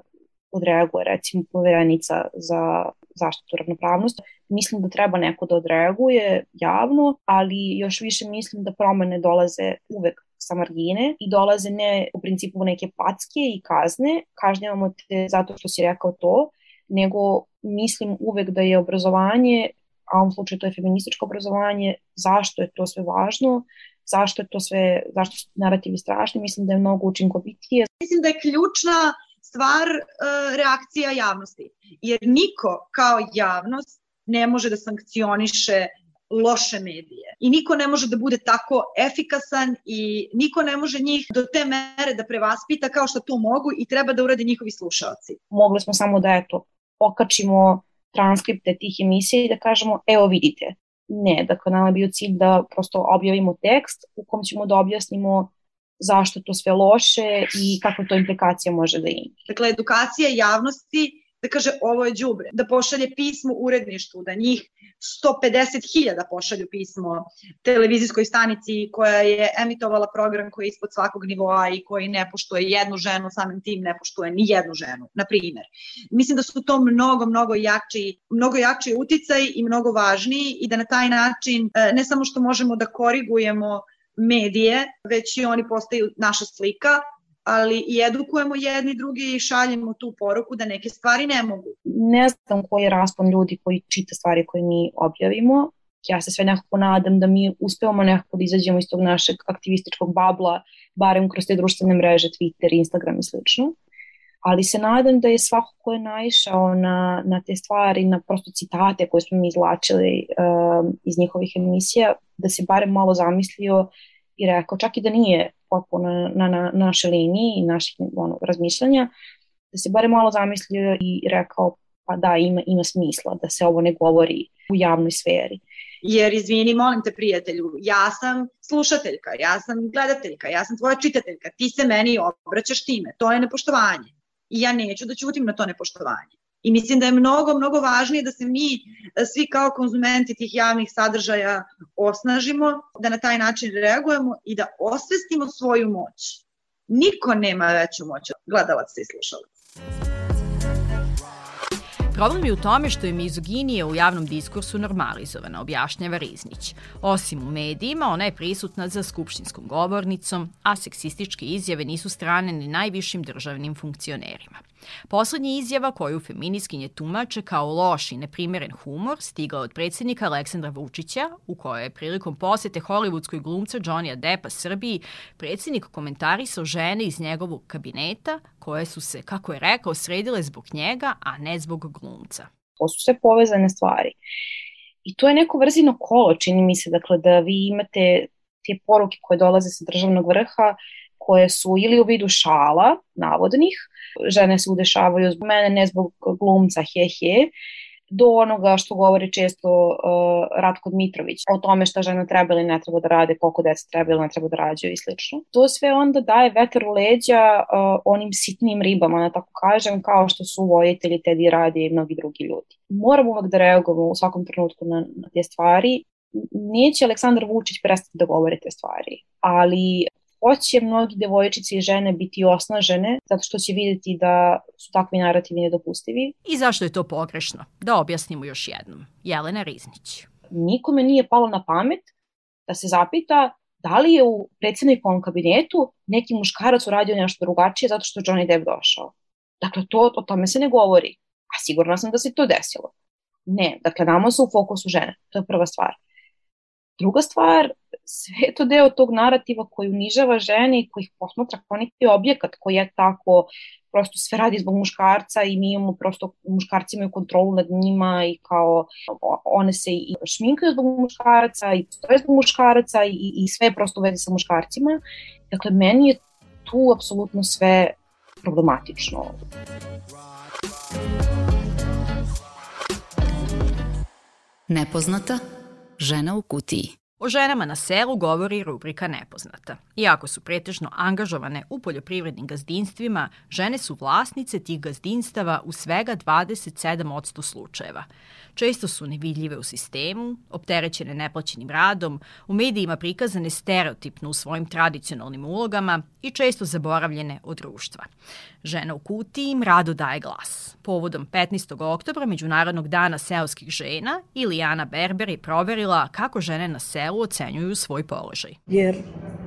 odreaguje, recimo poverenica za zaštitu ravnopravnosti. Mislim da treba neko da odreaguje javno, ali još više mislim da promene dolaze uvek sa margine i dolaze ne u principu neke packe i kazne, kažnjavamo te zato što si rekao to, nego mislim uvek da je obrazovanje, a u ovom slučaju to je feminističko obrazovanje, zašto je to sve važno, zašto je to sve, zašto su narativi strašni, mislim da je mnogo učinkovitije. Mislim da je ključna stvar e, reakcija javnosti, jer niko kao javnost ne može da sankcioniše loše medije. I niko ne može da bude tako efikasan i niko ne može njih do te mere da prevaspita kao što to mogu i treba da urade njihovi slušalci. Mogli smo samo da eto, okačimo transkripte tih emisija i da kažemo evo vidite. Ne, dakle nama je bio cilj da prosto objavimo tekst u kom ćemo da objasnimo zašto to sve loše i kakva to implikacija može da ima. Dakle, edukacija javnosti da kaže ovo je đubre, da pošalje pismo uredništvu, da njih 150.000 pošalju pismo televizijskoj stanici koja je emitovala program koji je ispod svakog nivoa i koji ne poštuje jednu ženu, samim tim ne poštuje ni jednu ženu, na primer. Mislim da su to mnogo, mnogo jači, mnogo jači uticaj i mnogo važniji i da na taj način e, ne samo što možemo da korigujemo medije, već i oni postaju naša slika, ali i edukujemo jedni drugi i šaljemo tu poruku da neke stvari ne mogu. Ne znam koji je raspon ljudi koji čita stvari koje mi objavimo. Ja se sve nekako nadam da mi uspevamo nekako da izađemo iz tog našeg aktivističkog babla, barem kroz te društvene mreže, Twitter, Instagram i slično. Ali se nadam da je svako ko je naišao na, na te stvari, na prosto citate koje smo mi izlačili um, iz njihovih emisija, da se barem malo zamislio i rekao, čak i da nije potpuno na, na, na našoj liniji i naših ono, razmišljanja, da se bare malo zamislio i rekao, pa da, ima, ima smisla da se ovo ne govori u javnoj sferi. Jer, izvini, molim te prijatelju, ja sam slušateljka, ja sam gledateljka, ja sam tvoja čitateljka, ti se meni obraćaš time, to je nepoštovanje. I ja neću da ćutim na to nepoštovanje. I mislim da je mnogo, mnogo važnije da se mi e, svi kao konzumenti tih javnih sadržaja osnažimo, da na taj način reagujemo i da osvestimo svoju moć. Niko nema veću moć od gledalaca i slušalaca. Problem je u tome što je mizoginija u javnom diskursu normalizovana, objašnjava Riznić. Osim u medijima, ona je prisutna za skupštinskom govornicom, a seksističke izjave nisu strane ni najvišim državnim funkcionerima. Poslednja izjava koju feminiskinje tumače kao loš i neprimeren humor stigla od predsednika Aleksandra Vučića, u kojoj je prilikom posete hollywoodskoj glumca Johnny'a Deppa Srbiji predsednik komentarisao žene iz njegovog kabineta koje su se, kako je rekao, sredile zbog njega, a ne zbog glumca. To su sve povezane stvari. I to je neko vrzino kolo, čini mi se, dakle, da vi imate te poruke koje dolaze sa državnog vrha, koje su ili u vidu šala, navodnih, žene se udešavaju zbog mene, ne zbog glumca, he he, do onoga što govori često uh, Ratko Dmitrović o tome šta žena treba ili ne treba da rade, koliko deca treba ili ne treba da rađaju i slično. To sve onda daje vetar u leđa uh, onim sitnim ribama, da tako kažem, kao što su vojitelji, Teddy Radi i mnogi drugi ljudi. Moramo uvek da reagujemo u svakom trenutku na, na te stvari. Neće Aleksandar Vučić prestati da govori te stvari, ali hoće mnogi devojčice i žene biti osnažene zato što će videti da su takvi narativi nedopustivi. I zašto je to pogrešno? Da objasnimo još jednom. Jelena Riznić. Nikome nije palo na pamet da se zapita da li je u predsednikovom kabinetu neki muškarac uradio nešto drugačije zato što je Johnny Depp došao. Dakle, to, o tome se ne govori. A sigurno sam da se to desilo. Ne, dakle, nama su u fokusu žene. To je prva stvar. Druga stvar, sve to deo tog narativa koji unižava žene i koji ih posmatra kao neki objekat koji je tako prosto sve radi zbog muškarca i mi imamo prosto muškarci imaju kontrolu nad njima i kao one se i šminkaju zbog muškaraca i stoje zbog muškaraca i, i sve je prosto u vezi sa muškarcima. Dakle, meni je tu apsolutno sve problematično. Nepoznata žena u kutiji. O ženama na selu govori rubrika Nepoznata. Iako su pretežno angažovane u poljoprivrednim gazdinstvima, žene su vlasnice tih gazdinstava u svega 27% slučajeva. Često su nevidljive u sistemu, opterećene neplaćenim radom, u medijima prikazane stereotipno u svojim tradicionalnim ulogama i često zaboravljene od društva. Žena u kutiji im rado daje glas. Povodom 15. oktobra Međunarodnog dana seoskih žena, Ilijana Berber je proverila kako žene na selu ocenjuju svoj položaj. Jer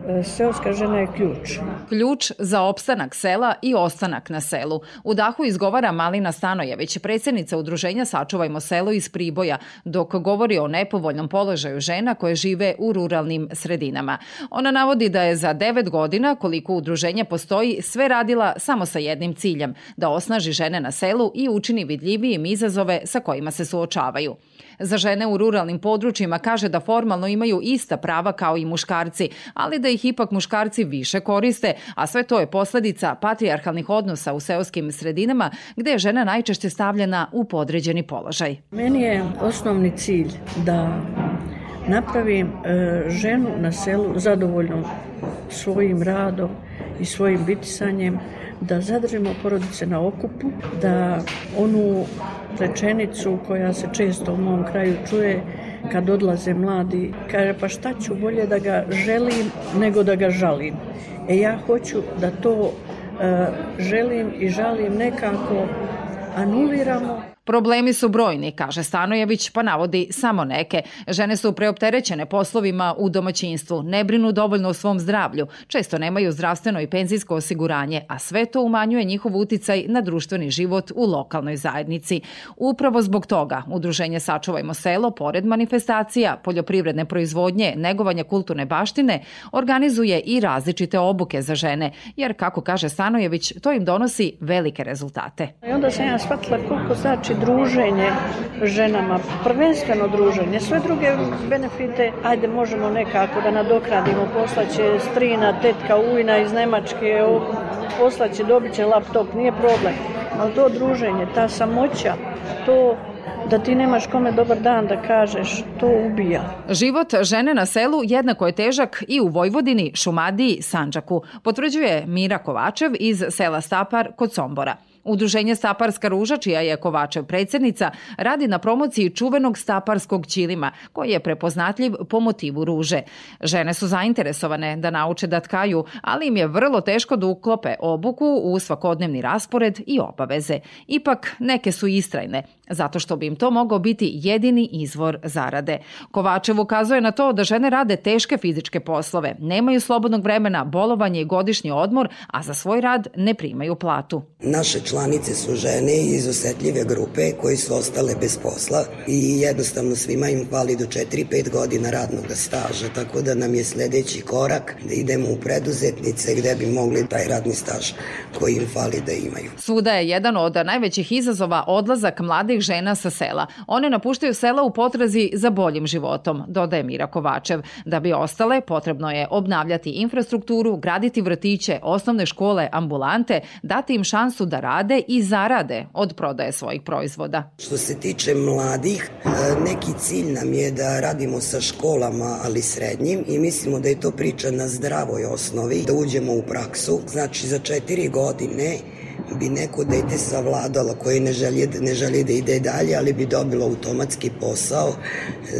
e, seoska žena je ključ. Ključ za opstanak sela i ostanak na selu. U dahu izgovara Malina Stanojević, predsednica udruženja Sačuvajmo selo iz Priboja, dok govori o nepovoljnom položaju žena koje žive u ruralnim sredinama. Ona navodi da je za 9 godina, koliko udruženje postoji, sve radila samo sa jednim ciljem, da osnaži žene na selu i učini vidljivijim izazove sa kojima se suočavaju. Za žene u ruralnim područjima kaže da formalno imaju ista prava kao i muškarci, ali da ih ipak muškarci više koriste, a sve to je posledica patrijarhalnih odnosa u seoskim sredinama gde je žena najčešće stavljena u podređeni položaj. Meni je osnovni cilj da napravim e, ženu na selu zadovoljnom svojim radom i svojim bitisanjem, da zadržimo porodice na okupu, da onu rečenicu koja se često u mom kraju čuje kad odlaze mladi, kaže pa šta ću bolje da ga želim nego da ga žalim. E ja hoću da to e, želim i žalim nekako anuliramo Problemi su brojni, kaže Stanojević, pa navodi samo neke. Žene su preopterećene poslovima u domaćinstvu, ne brinu dovoljno o svom zdravlju, često nemaju zdravstveno i penzijsko osiguranje, a sve to umanjuje njihov uticaj na društveni život u lokalnoj zajednici. Upravo zbog toga Udruženje Sačuvajmo selo, pored manifestacija, poljoprivredne proizvodnje, negovanja kulturne baštine, organizuje i različite obuke za žene, jer, kako kaže Stanojević, to im donosi velike rezultate. I onda sam ja shvatila koliko znači druženje ženama, prvenstveno druženje, sve druge benefite, ajde možemo nekako da nadokradimo, poslaće strina, tetka, ujna iz Nemačke, poslaće, dobit će laptop, nije problem, ali to druženje, ta samoća, to da ti nemaš kome dobar dan da kažeš, to ubija. Život žene na selu jednako je težak i u Vojvodini, Šumadiji, Sanđaku, potvrđuje Mira Kovačev iz sela Stapar kod Sombora. Udruženje Staparska ruža, čija je Kovačev predsednica, radi na promociji čuvenog staparskog ćilima, koji je prepoznatljiv po motivu ruže. Žene su zainteresovane da nauče da tkaju, ali im je vrlo teško da uklope obuku u svakodnevni raspored i obaveze. Ipak, neke su istrajne, zato što bi im to mogao biti jedini izvor zarade. Kovačev ukazuje na to da žene rade teške fizičke poslove, nemaju slobodnog vremena, bolovanje i godišnji odmor, a za svoj rad ne primaju platu. Naše članice su žene iz osetljive grupe koji su ostale bez posla i jednostavno svima im fali do 4-5 godina radnog staža, tako da nam je sledeći korak da idemo u preduzetnice gde bi mogli taj radni staž koji im fali da imaju. Svuda je jedan od najvećih izazova odlazak mladih žena sa sela. One napuštaju sela u potrazi za boljim životom, dodaje Mira Kovačev. Da bi ostale, potrebno je obnavljati infrastrukturu, graditi vrtiće, osnovne škole, ambulante, dati im šansu da rade i zarade od prodaje svojih proizvoda. Što se tiče mladih, e, neki cilj nam je da radimo sa školama, ali srednjim i mislimo da je to priča na zdravoj osnovi, da uđemo u praksu. Znači za četiri godine bi neko dete savladalo koje ne želi, ne želi da ide dalje, ali bi dobilo automatski posao,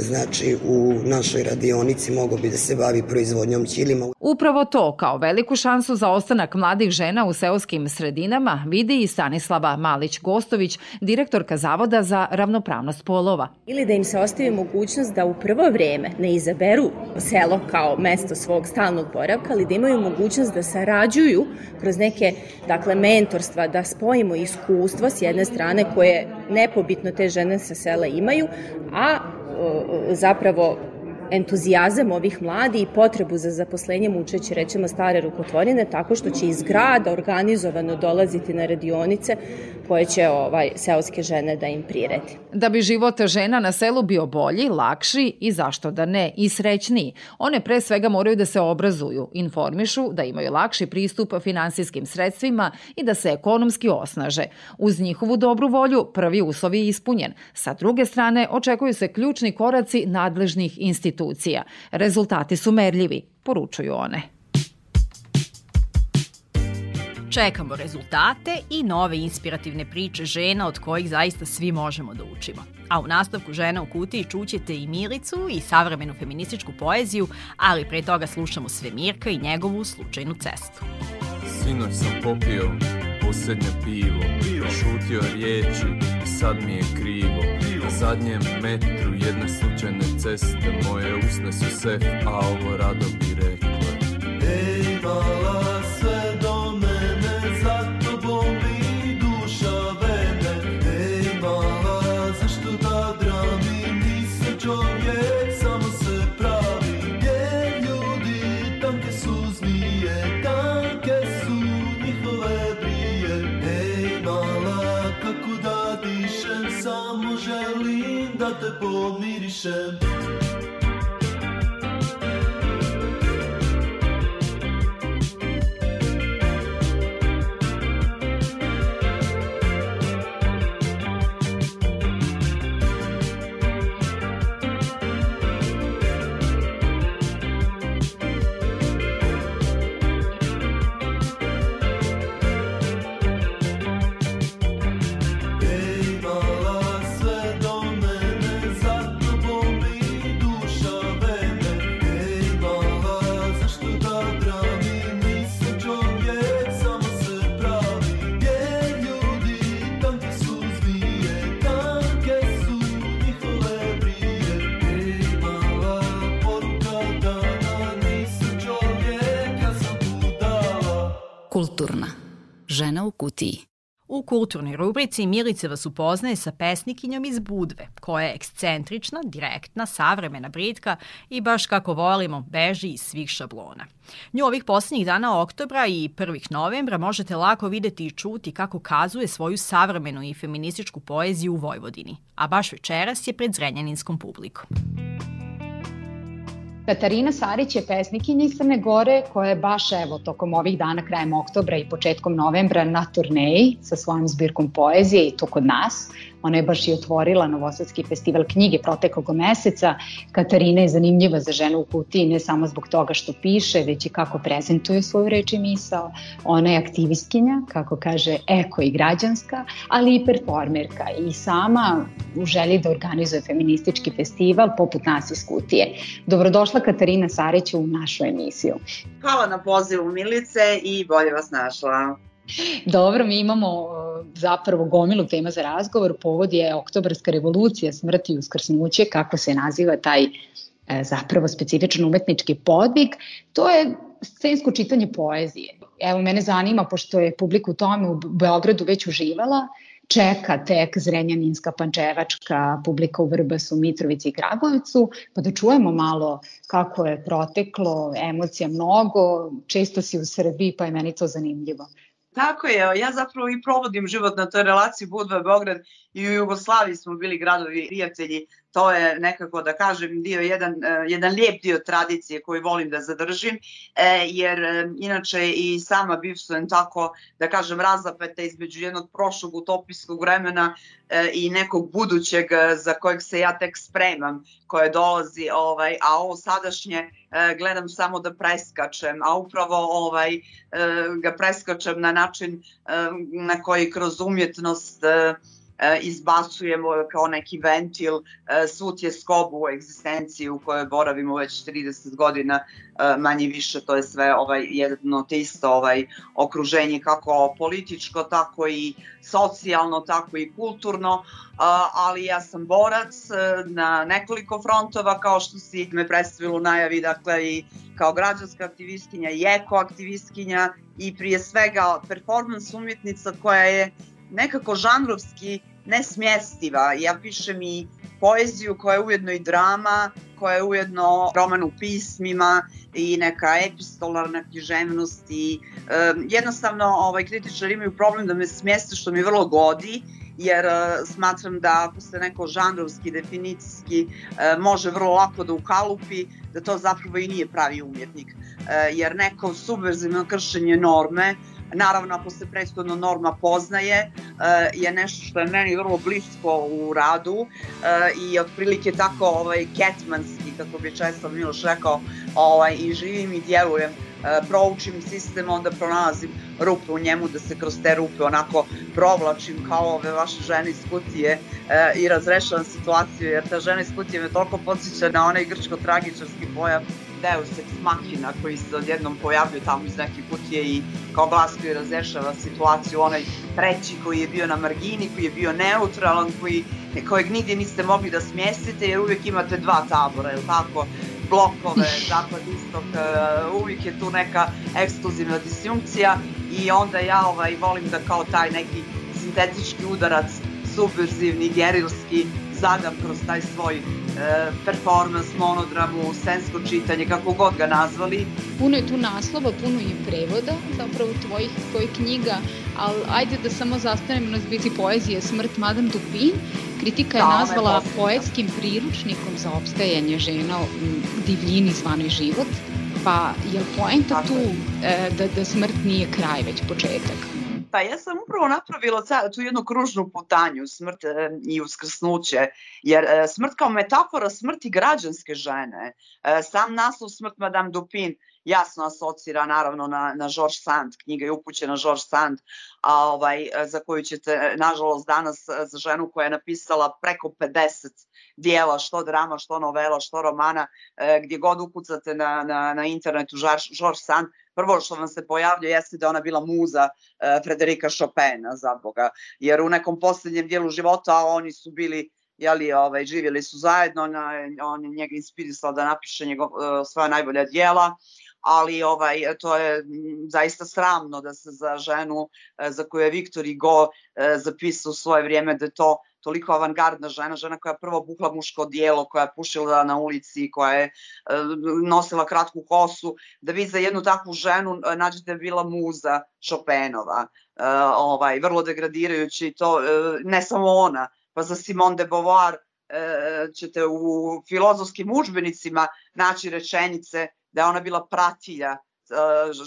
znači u našoj radionici mogo bi da se bavi proizvodnjom ćilima. Upravo to, kao veliku šansu za ostanak mladih žena u seoskim sredinama, vidi i Stanislava Malić-Gostović, direktorka Zavoda za ravnopravnost polova. Ili da im se ostavi mogućnost da u prvo vreme ne izaberu selo kao mesto svog stalnog boravka, ali da imaju mogućnost da sarađuju kroz neke, dakle, mentorstva, da spojimo iskustva s jedne strane koje nepobitno te žene sa sela imaju, a zapravo entuzijazam ovih mladi i potrebu za zaposlenjem učeći, rećemo, stare rukotvorine, tako što će iz grada organizovano dolaziti na radionice koje će ovaj, seoske žene da im priredi. Da bi život žena na selu bio bolji, lakši i zašto da ne, i srećniji, one pre svega moraju da se obrazuju, informišu, da imaju lakši pristup finansijskim sredstvima i da se ekonomski osnaže. Uz njihovu dobru volju prvi uslov je ispunjen. Sa druge strane, očekuju se ključni koraci nadležnih institucija institucija. Rezultati su merljivi, poručuju one. Čekamo rezultate i nove inspirativne priče žena od kojih zaista svi možemo da učimo. A u nastavku Žena u kutiji čućete i Milicu i savremenu feminističku poeziju, ali pre toga slušamo Svemirka i njegovu slučajnu cestu. Sinoć sam popio posljednje pivo, šutio riječi sad mi je krivo. Na zadnjem metru jedne slučajne ceste moje usne su sef, a ovo rado bi rekle. Ej, mala, sve da te Kulturna. Žena u kutiji. U kulturnoj rubrici Milica vas upoznaje sa pesnikinjom iz Budve, koja je ekscentrična, direktna, savremena britka i baš kako volimo, beži iz svih šablona. Nju ovih poslednjih dana oktobra i prvih novembra možete lako videti i čuti kako kazuje svoju savremenu i feminističku poeziju u Vojvodini, a baš večeras je pred zrenjaninskom publikom. Katarina Sarić je pesnikinja iz Crne Gore koja je baš evo tokom ovih dana krajem oktobra i početkom novembra na turneji sa svojom zbirkom poezije i to kod nas. Ona je baš i otvorila Novosadski festival knjige proteklog meseca. Katarina je zanimljiva za ženu u kutiji ne samo zbog toga što piše, već i kako prezentuje svoju reč i misao. Ona je aktivistkinja, kako kaže, eko i građanska, ali i performerka i sama u želji da organizuje feministički festival poput nas iz kutije. Dobrodošla Katarina Sarić u našu emisiju. Hvala na pozivu Milice i bolje vas našla. Dobro, mi imamo zapravo gomilu tema za razgovor. Povod je oktobarska revolucija, smrt i uskrsnuće, kako se naziva taj e, zapravo specifičan umetnički podvig. To je scensko čitanje poezije. Evo, mene zanima, pošto je publika u tome u Beogradu već uživala, čeka tek Zrenjaninska, Pančevačka, publika u Vrbasu, Mitrovici i Kragujevcu, pa da čujemo malo kako je proteklo, emocija mnogo, često si u Srbiji, pa je meni to zanimljivo. Tako je, ja zapravo i provodim život na toj relaciji Budva Beograd i u Jugoslaviji smo bili gradovi prijatelji, to je nekako da kažem dio jedan, eh, jedan lijep dio tradicije koji volim da zadržim, e, jer eh, inače i sama bivšujem tako da kažem razapeta između jednog prošlog utopijskog vremena e, i nekog budućeg za kojeg se ja tek spremam, koje dolazi, ovaj, a ovo sadašnje e, gledam samo da preskačem, a upravo ovaj, e, ga preskačem na način e, na koji kroz umjetnost e, e, izbacujemo kao neki ventil e, svu tjeskobu u egzistenciji u kojoj boravimo već 30 godina e, manje više to je sve ovaj jedno te isto ovaj okruženje kako političko tako i socijalno tako i kulturno ali ja sam borac e, na nekoliko frontova kao što si me predstavilo u najavi dakle i kao građanska aktivistkinja i eko aktivistkinja i prije svega performans umjetnica koja je nekako žanrovski nesmjestiva. Ja pišem i poeziju koja je ujedno i drama, koja je ujedno roman u pismima i neka epistolarna književnost i e, jednostavno ovaj, kritičari imaju problem da me smjeste što mi vrlo godi jer uh, smatram da ako se neko žanrovski, definicijski uh, može vrlo lako da ukalupi, da to zapravo i nije pravi umjetnik. Uh, jer neko subverzivno kršenje norme, naravno ako se prethodno norma poznaje, je nešto što je meni vrlo blisko u radu i otprilike tako ovaj Getmanski kako bi često Miloš rekao, ovaj, i živim i djelujem, e, proučim sistem, onda pronalazim rupe u njemu, da se kroz te rupe onako provlačim kao ove vaše žene iz kutije e, i razrešavam situaciju, jer ta žena iz kutije me toliko podsjeća na onaj grčko-tragičarski pojam Deus ex machina koji se odjednom pojavljuje tamo iz neke kutije i kao glas koji razrešava situaciju, onaj treći koji je bio na margini, koji je bio neutralan, koji, kojeg nigdje niste mogli da smjestite jer uvijek imate dva tabora, je tako? blokove, zapad, istok, uh, uvijek je tu neka ekskluzivna disjunkcija i onda ja ovaj, volim da kao taj neki sintetički udarac, subverzivni, gerilski, zadam kroz taj svoj e, performans, monodramu, sensko čitanje, kako god ga nazvali. Puno je tu naslova, puno je prevoda zapravo tvojih, tvojih knjiga, ali ajde da samo zastanemo na zbiti poezije Smrt Madame Dupin. Kritika je da, nazvala je poetskim priručnikom za opstajanje žena u divljini zvanoj život. Pa je poenta tu e, da, da smrt nije kraj, već početak? Pa ja sam upravo napravila tu jednu kružnu putanju, smrt e, i uskrsnuće, jer e, smrt kao metafora smrti građanske žene, e, sam naslov smrt Madame Dupin jasno asocira naravno na, na George Sand, knjiga je upućena George Sand, a ovaj, za koju ćete, nažalost, danas za ženu koja je napisala preko 50 dijela, što drama, što novela, što romana, gdje god ukucate na, na, na internetu George Sand, prvo što vam se pojavlja jeste da ona bila muza e, Frederika Chopina, za Boga, jer u nekom poslednjem dijelu života oni su bili jeli, ovaj, živjeli su zajedno, on, on je njega inspirisao da napiše njegov, e, svoja najbolja dijela, ali ovaj to je zaista sramno da se za ženu e, za koju je Viktor Hugo zapisao u svoje vrijeme da je to toliko avangardna žena, žena koja je prvo bukla muško dijelo, koja je pušila na ulici, koja je e, nosila kratku kosu, da vi za jednu takvu ženu e, nađete bila muza Chopinova, e, ovaj, vrlo degradirajući to, ne samo ona, pa za Simone de Beauvoir ćete u filozofskim učbenicima naći rečenice da je ona bila pratilja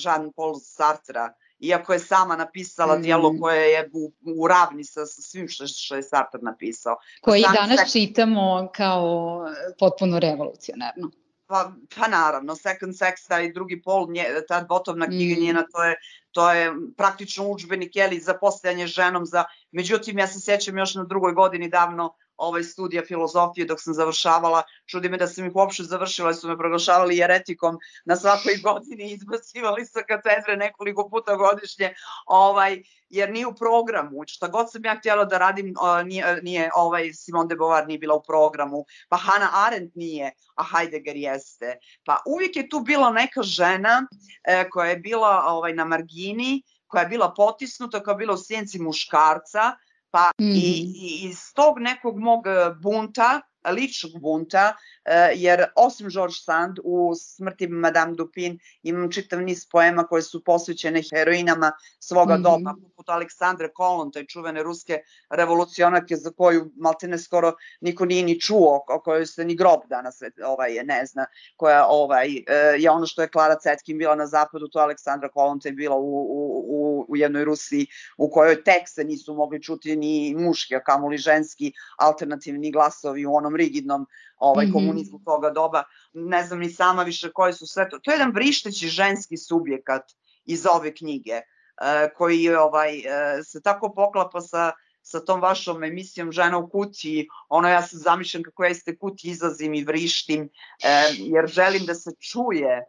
Jean-Paul Sartra, iako je sama napisala mm. dijelo koje je u, u ravni sa, sa svim što, što je Sartre napisao. Koji Sam danas se... čitamo kao potpuno revolucionarno. Pa, pa naravno, Second Sex, taj drugi pol, nje, ta botovna knjiga mm. njena, to je, to je praktično učbenik, jeli, za postajanje ženom, za, međutim, ja se sjećam još na drugoj godini davno, ovaj studija filozofije dok sam završavala. Čudi me da sam ih uopšte završila, su me proglašavali jeretikom na svakoj godini, izbacivali sa katedre nekoliko puta godišnje, ovaj, jer nije u programu. Šta god sam ja htjela da radim, nije, nije ovaj Simone de Beauvoir nije bila u programu, pa Hannah Arendt nije, a Heidegger jeste. Pa uvijek je tu bila neka žena e, koja je bila ovaj, na margini, koja je bila potisnuta, koja je bila u sjenci muškarca, Pa mm -hmm. i, i iz tog nekog mog e, bunta, ličnog bunta, e, jer osim George Sand u smrti Madame Dupin imam čitav niz poema koje su posvećene heroinama svoga mm -hmm. doba, poput Aleksandre Kolon, taj čuvene ruske revolucionarke za koju maltene skoro niko nije ni čuo, o kojoj se ni grob danas ovaj, ne zna, koja ovaj, e, je ono što je Klara Cetkin bila na zapadu, to Aleksandra Kolonta je bila u, u, u, u jednoj Rusiji u kojoj tek se nisu mogli čuti ni muški, a kamoli ženski alternativni glasovi u onom rigidnom ovaj, mm -hmm. komunizmu toga doba. Ne znam ni sama više koje su sve to. To je jedan vrišteći ženski subjekat iz ove knjige E, koji ovaj, e, se tako poklapa sa sa tom vašom emisijom Žena u kući, ono ja se zamišljam kako ja iz te kući izlazim i vrištim, e, jer želim da se čuje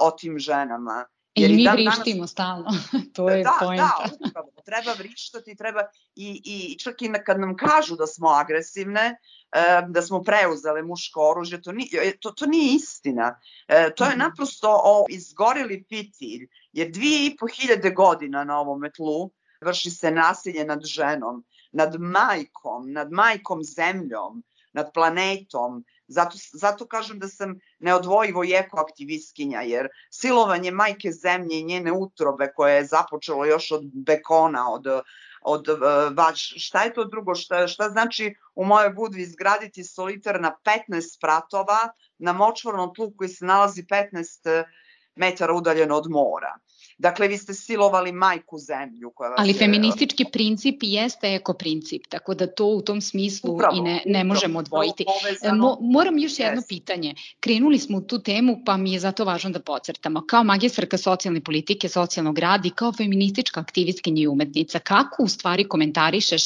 o tim ženama. Jer I mi dan, vrištimo danas... stalno, to je da, pojenta. Da, upravo, treba vrištati, treba i, i čak i kad nam kažu da smo agresivne, da smo preuzele muško oružje, to, nije, to, to nije istina. To je mhm. naprosto o, izgoreli fitilj, jer dvije i po hiljade godina na ovom tlu vrši se nasilje nad ženom, nad majkom, nad majkom zemljom, nad planetom. Zato, zato kažem da sam neodvojivo i ekoaktivistkinja, jer silovanje majke zemlje i njene utrobe koje je započelo još od Bekona, od od uh, vač, šta je to drugo, šta, šta znači u mojoj budvi izgraditi solitar na 15 spratova na močvarnom tlu koji se nalazi 15 metara udaljeno od mora. Dakle, vi ste silovali majku zemlju koja vas Ali je- feministički princip jeste ekoprincip, tako da to u tom smislu Upravo, i ne, ne možemo odvojiti. Mo, moram još jedno Jeste. pitanje. Krenuli smo u tu temu, pa mi je zato važno da podcrtamo. Kao magistarka socijalne politike, socijalnog rada i kao feministička aktivistkinja i umetnica, kako u stvari komentarišeš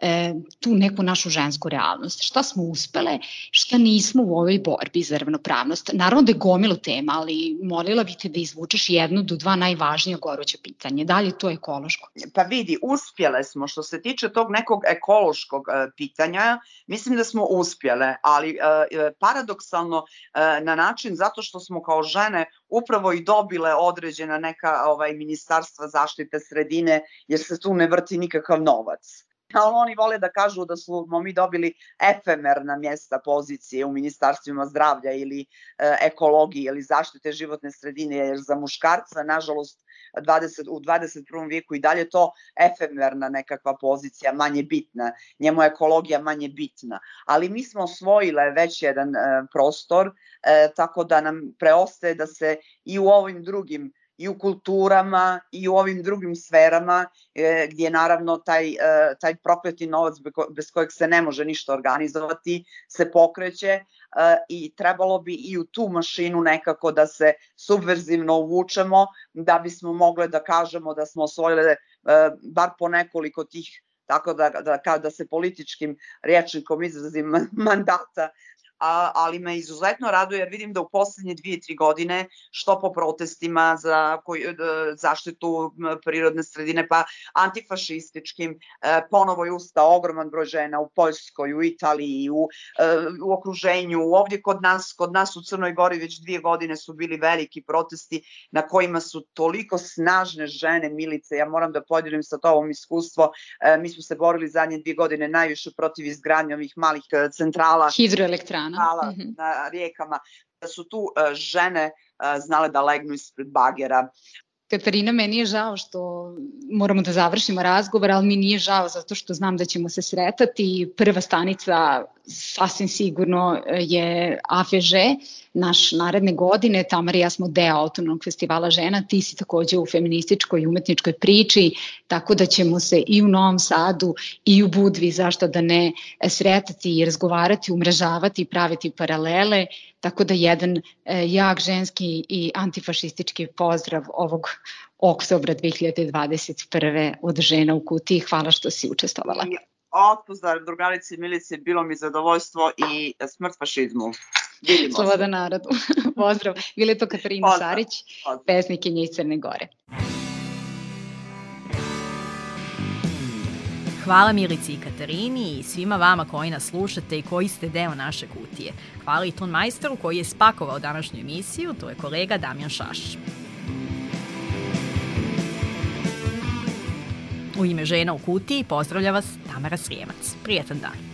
e, tu neku našu žensku realnost? Šta smo uspele, šta nismo u ovoj borbi za ravnopravnost? Naravno da je gomilo tema, ali molila bih te da izvučeš jednu do dva najvažnija goruća pitanje. Da li je to ekološko? Pa vidi, uspjele smo što se tiče tog nekog ekološkog e, pitanja, mislim da smo uspjele, ali e, e, paradoksalno e, na način zato što smo kao žene upravo i dobile određena neka ovaj ministarstva zaštite sredine jer se tu ne vrti nikakav novac. Ali oni vole da kažu da smo mi dobili efemerna mjesta pozicije u ministarstvima zdravlja ili e, ekologije ili zaštite životne sredine, jer za muškarca, nažalost, 20, u 21. vijeku i dalje to efemerna nekakva pozicija, manje bitna. Njemu je ekologija manje bitna. Ali mi smo osvojile već jedan e, prostor, e, tako da nam preostaje da se i u ovim drugim i u kulturama i u ovim drugim sferama e, gdje naravno taj, e, taj prokleti novac bez kojeg se ne može ništa organizovati se pokreće e, i trebalo bi i u tu mašinu nekako da se subverzivno uvučemo da bismo mogle da kažemo da smo osvojile e, bar po nekoliko tih tako da, da, da se političkim rječnikom izrazim mandata a, ali me izuzetno raduje jer vidim da u poslednje dvije, tri godine, što po protestima za koji, e, zaštitu prirodne sredine, pa antifašističkim, e, ponovo je ustao ogroman broj žena u Poljskoj, u Italiji, u, e, u okruženju, ovdje kod nas, kod nas u Crnoj Gori već dvije godine su bili veliki protesti na kojima su toliko snažne žene, milice, ja moram da podijelim sa tobom iskustvo, mi smo se borili zadnje dvije godine najviše protiv izgradnje ovih malih centrala, Hidroelektrana. Centrala Mhm. na rijekama, da su tu e, žene e, znale da legnu ispred bagera. Katarina, meni je žao što moramo da završimo razgovor, ali mi nije žao zato što znam da ćemo se sretati. Prva stanica sasvim sigurno je AFŽ, naš naredne godine. Tamar i ja smo deo Autonomnog festivala žena, ti si takođe u feminističkoj i umetničkoj priči, tako da ćemo se i u Novom Sadu i u Budvi, zašto da ne, sretati i razgovarati, umrežavati, praviti paralele, tako da jedan e, jak ženski i antifašistički pozdrav ovog oktobra 2021. od žena u kutiji. Hvala što si učestvovala. I Otpozdrav drugarici Milici, bilo mi zadovoljstvo i smrt fašizmu. Vidimo se. Slobodan narodu. Pozdrav. Bila je to Katarina Pozdrav. Sarić, Pozdrav. pesnikinja iz Crne Gore. Hvala Milici i Katarini i svima vama koji nas slušate i koji ste deo naše kutije. Hvala i ton majstoru koji je spakovao današnju emisiju, to je kolega Damjan Šaš. U ime žena u kutiji pozdravlja vas Tamara Srijemac. Prijetan dan.